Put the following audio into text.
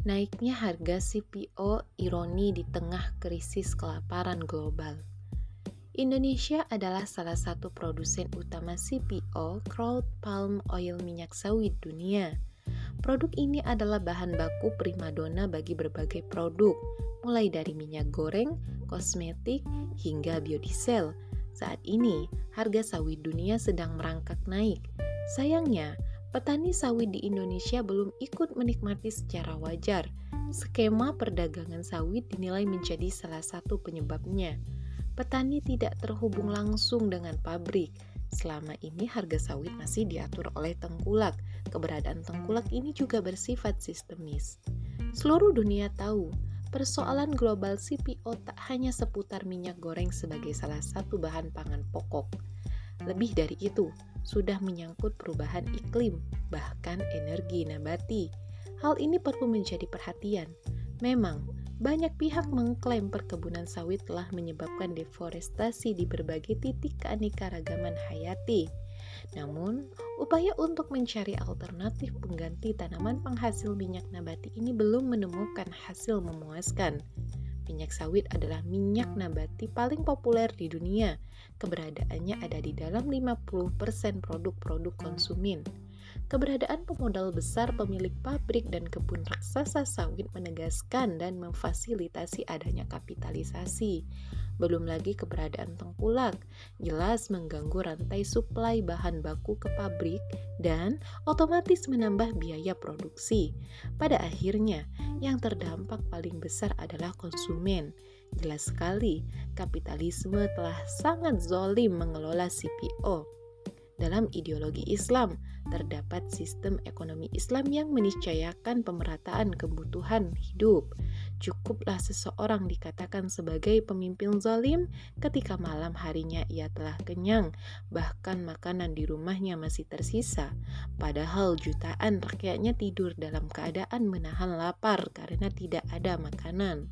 Naiknya harga CPO ironi di tengah krisis kelaparan global. Indonesia adalah salah satu produsen utama CPO, crude palm oil minyak sawit dunia. Produk ini adalah bahan baku primadona bagi berbagai produk, mulai dari minyak goreng, kosmetik, hingga biodiesel. Saat ini, harga sawit dunia sedang merangkak naik. Sayangnya, petani sawit di Indonesia belum ikut menikmati secara wajar. Skema perdagangan sawit dinilai menjadi salah satu penyebabnya. Petani tidak terhubung langsung dengan pabrik. Selama ini harga sawit masih diatur oleh tengkulak. Keberadaan tengkulak ini juga bersifat sistemis. Seluruh dunia tahu, persoalan global CPO tak hanya seputar minyak goreng sebagai salah satu bahan pangan pokok. Lebih dari itu, sudah menyangkut perubahan iklim, bahkan energi nabati. Hal ini perlu menjadi perhatian. Memang, banyak pihak mengklaim perkebunan sawit telah menyebabkan deforestasi di berbagai titik keanekaragaman hayati. Namun, upaya untuk mencari alternatif pengganti tanaman penghasil minyak nabati ini belum menemukan hasil memuaskan. Minyak sawit adalah minyak nabati paling populer di dunia. Keberadaannya ada di dalam 50% produk-produk konsumen. Keberadaan pemodal besar pemilik pabrik dan kebun raksasa sawit menegaskan dan memfasilitasi adanya kapitalisasi. Belum lagi keberadaan tengkulak, jelas mengganggu rantai suplai bahan baku ke pabrik dan otomatis menambah biaya produksi. Pada akhirnya, yang terdampak paling besar adalah konsumen. Jelas sekali, kapitalisme telah sangat zolim mengelola CPO. Dalam ideologi Islam, terdapat sistem ekonomi Islam yang meniscayakan pemerataan kebutuhan hidup. Cukuplah seseorang dikatakan sebagai pemimpin zalim ketika malam harinya ia telah kenyang, bahkan makanan di rumahnya masih tersisa, padahal jutaan rakyatnya tidur dalam keadaan menahan lapar karena tidak ada makanan.